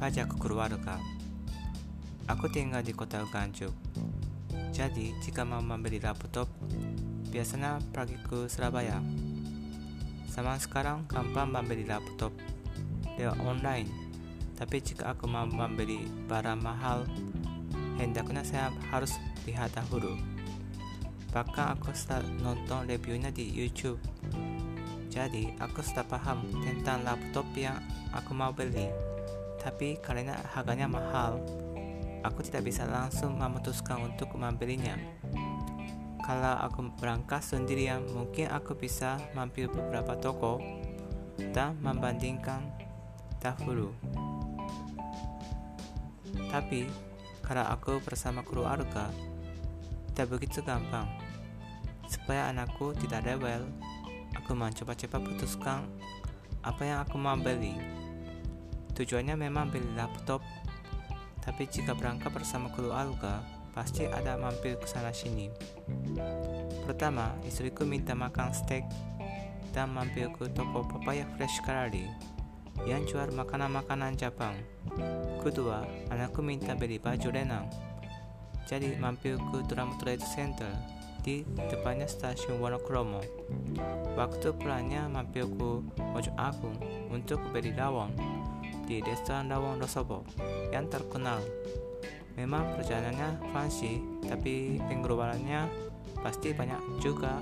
mengajak keluarga. Aku tinggal di kota Ganjuk. Jadi, jika mau membeli laptop, biasanya pergi ke Surabaya. Sama sekarang gampang membeli laptop lewat online. Tapi jika aku mau membeli barang mahal, hendaknya saya harus lihat dahulu. Bahkan aku sudah nonton reviewnya di YouTube. Jadi, aku sudah paham tentang laptop yang aku mau beli. Tapi karena harganya mahal, aku tidak bisa langsung memutuskan untuk membelinya. Kalau aku berangkat sendirian, mungkin aku bisa mampir beberapa toko dan membandingkan dahulu. Tapi, kalau aku bersama keluarga, tidak begitu gampang. Supaya anakku tidak rewel, aku mencoba-coba putuskan apa yang aku mau beli. Tujuannya memang beli laptop tapi jika berangkat bersama keluarga, pasti ada mampir ke sana sini. Pertama, istriku minta makan steak dan mampir ke toko papaya fresh curry yang jual makanan-makanan Jepang. Kedua, anakku minta beli baju renang. Jadi mampir ke Drum Trade Center di depannya stasiun Wonokromo. Waktu pulangnya mampir ke Mojo Agung untuk beli lawang di restoran Lawang Rosobo yang terkenal. Memang perjalanannya fancy, tapi pengeluarannya pasti banyak juga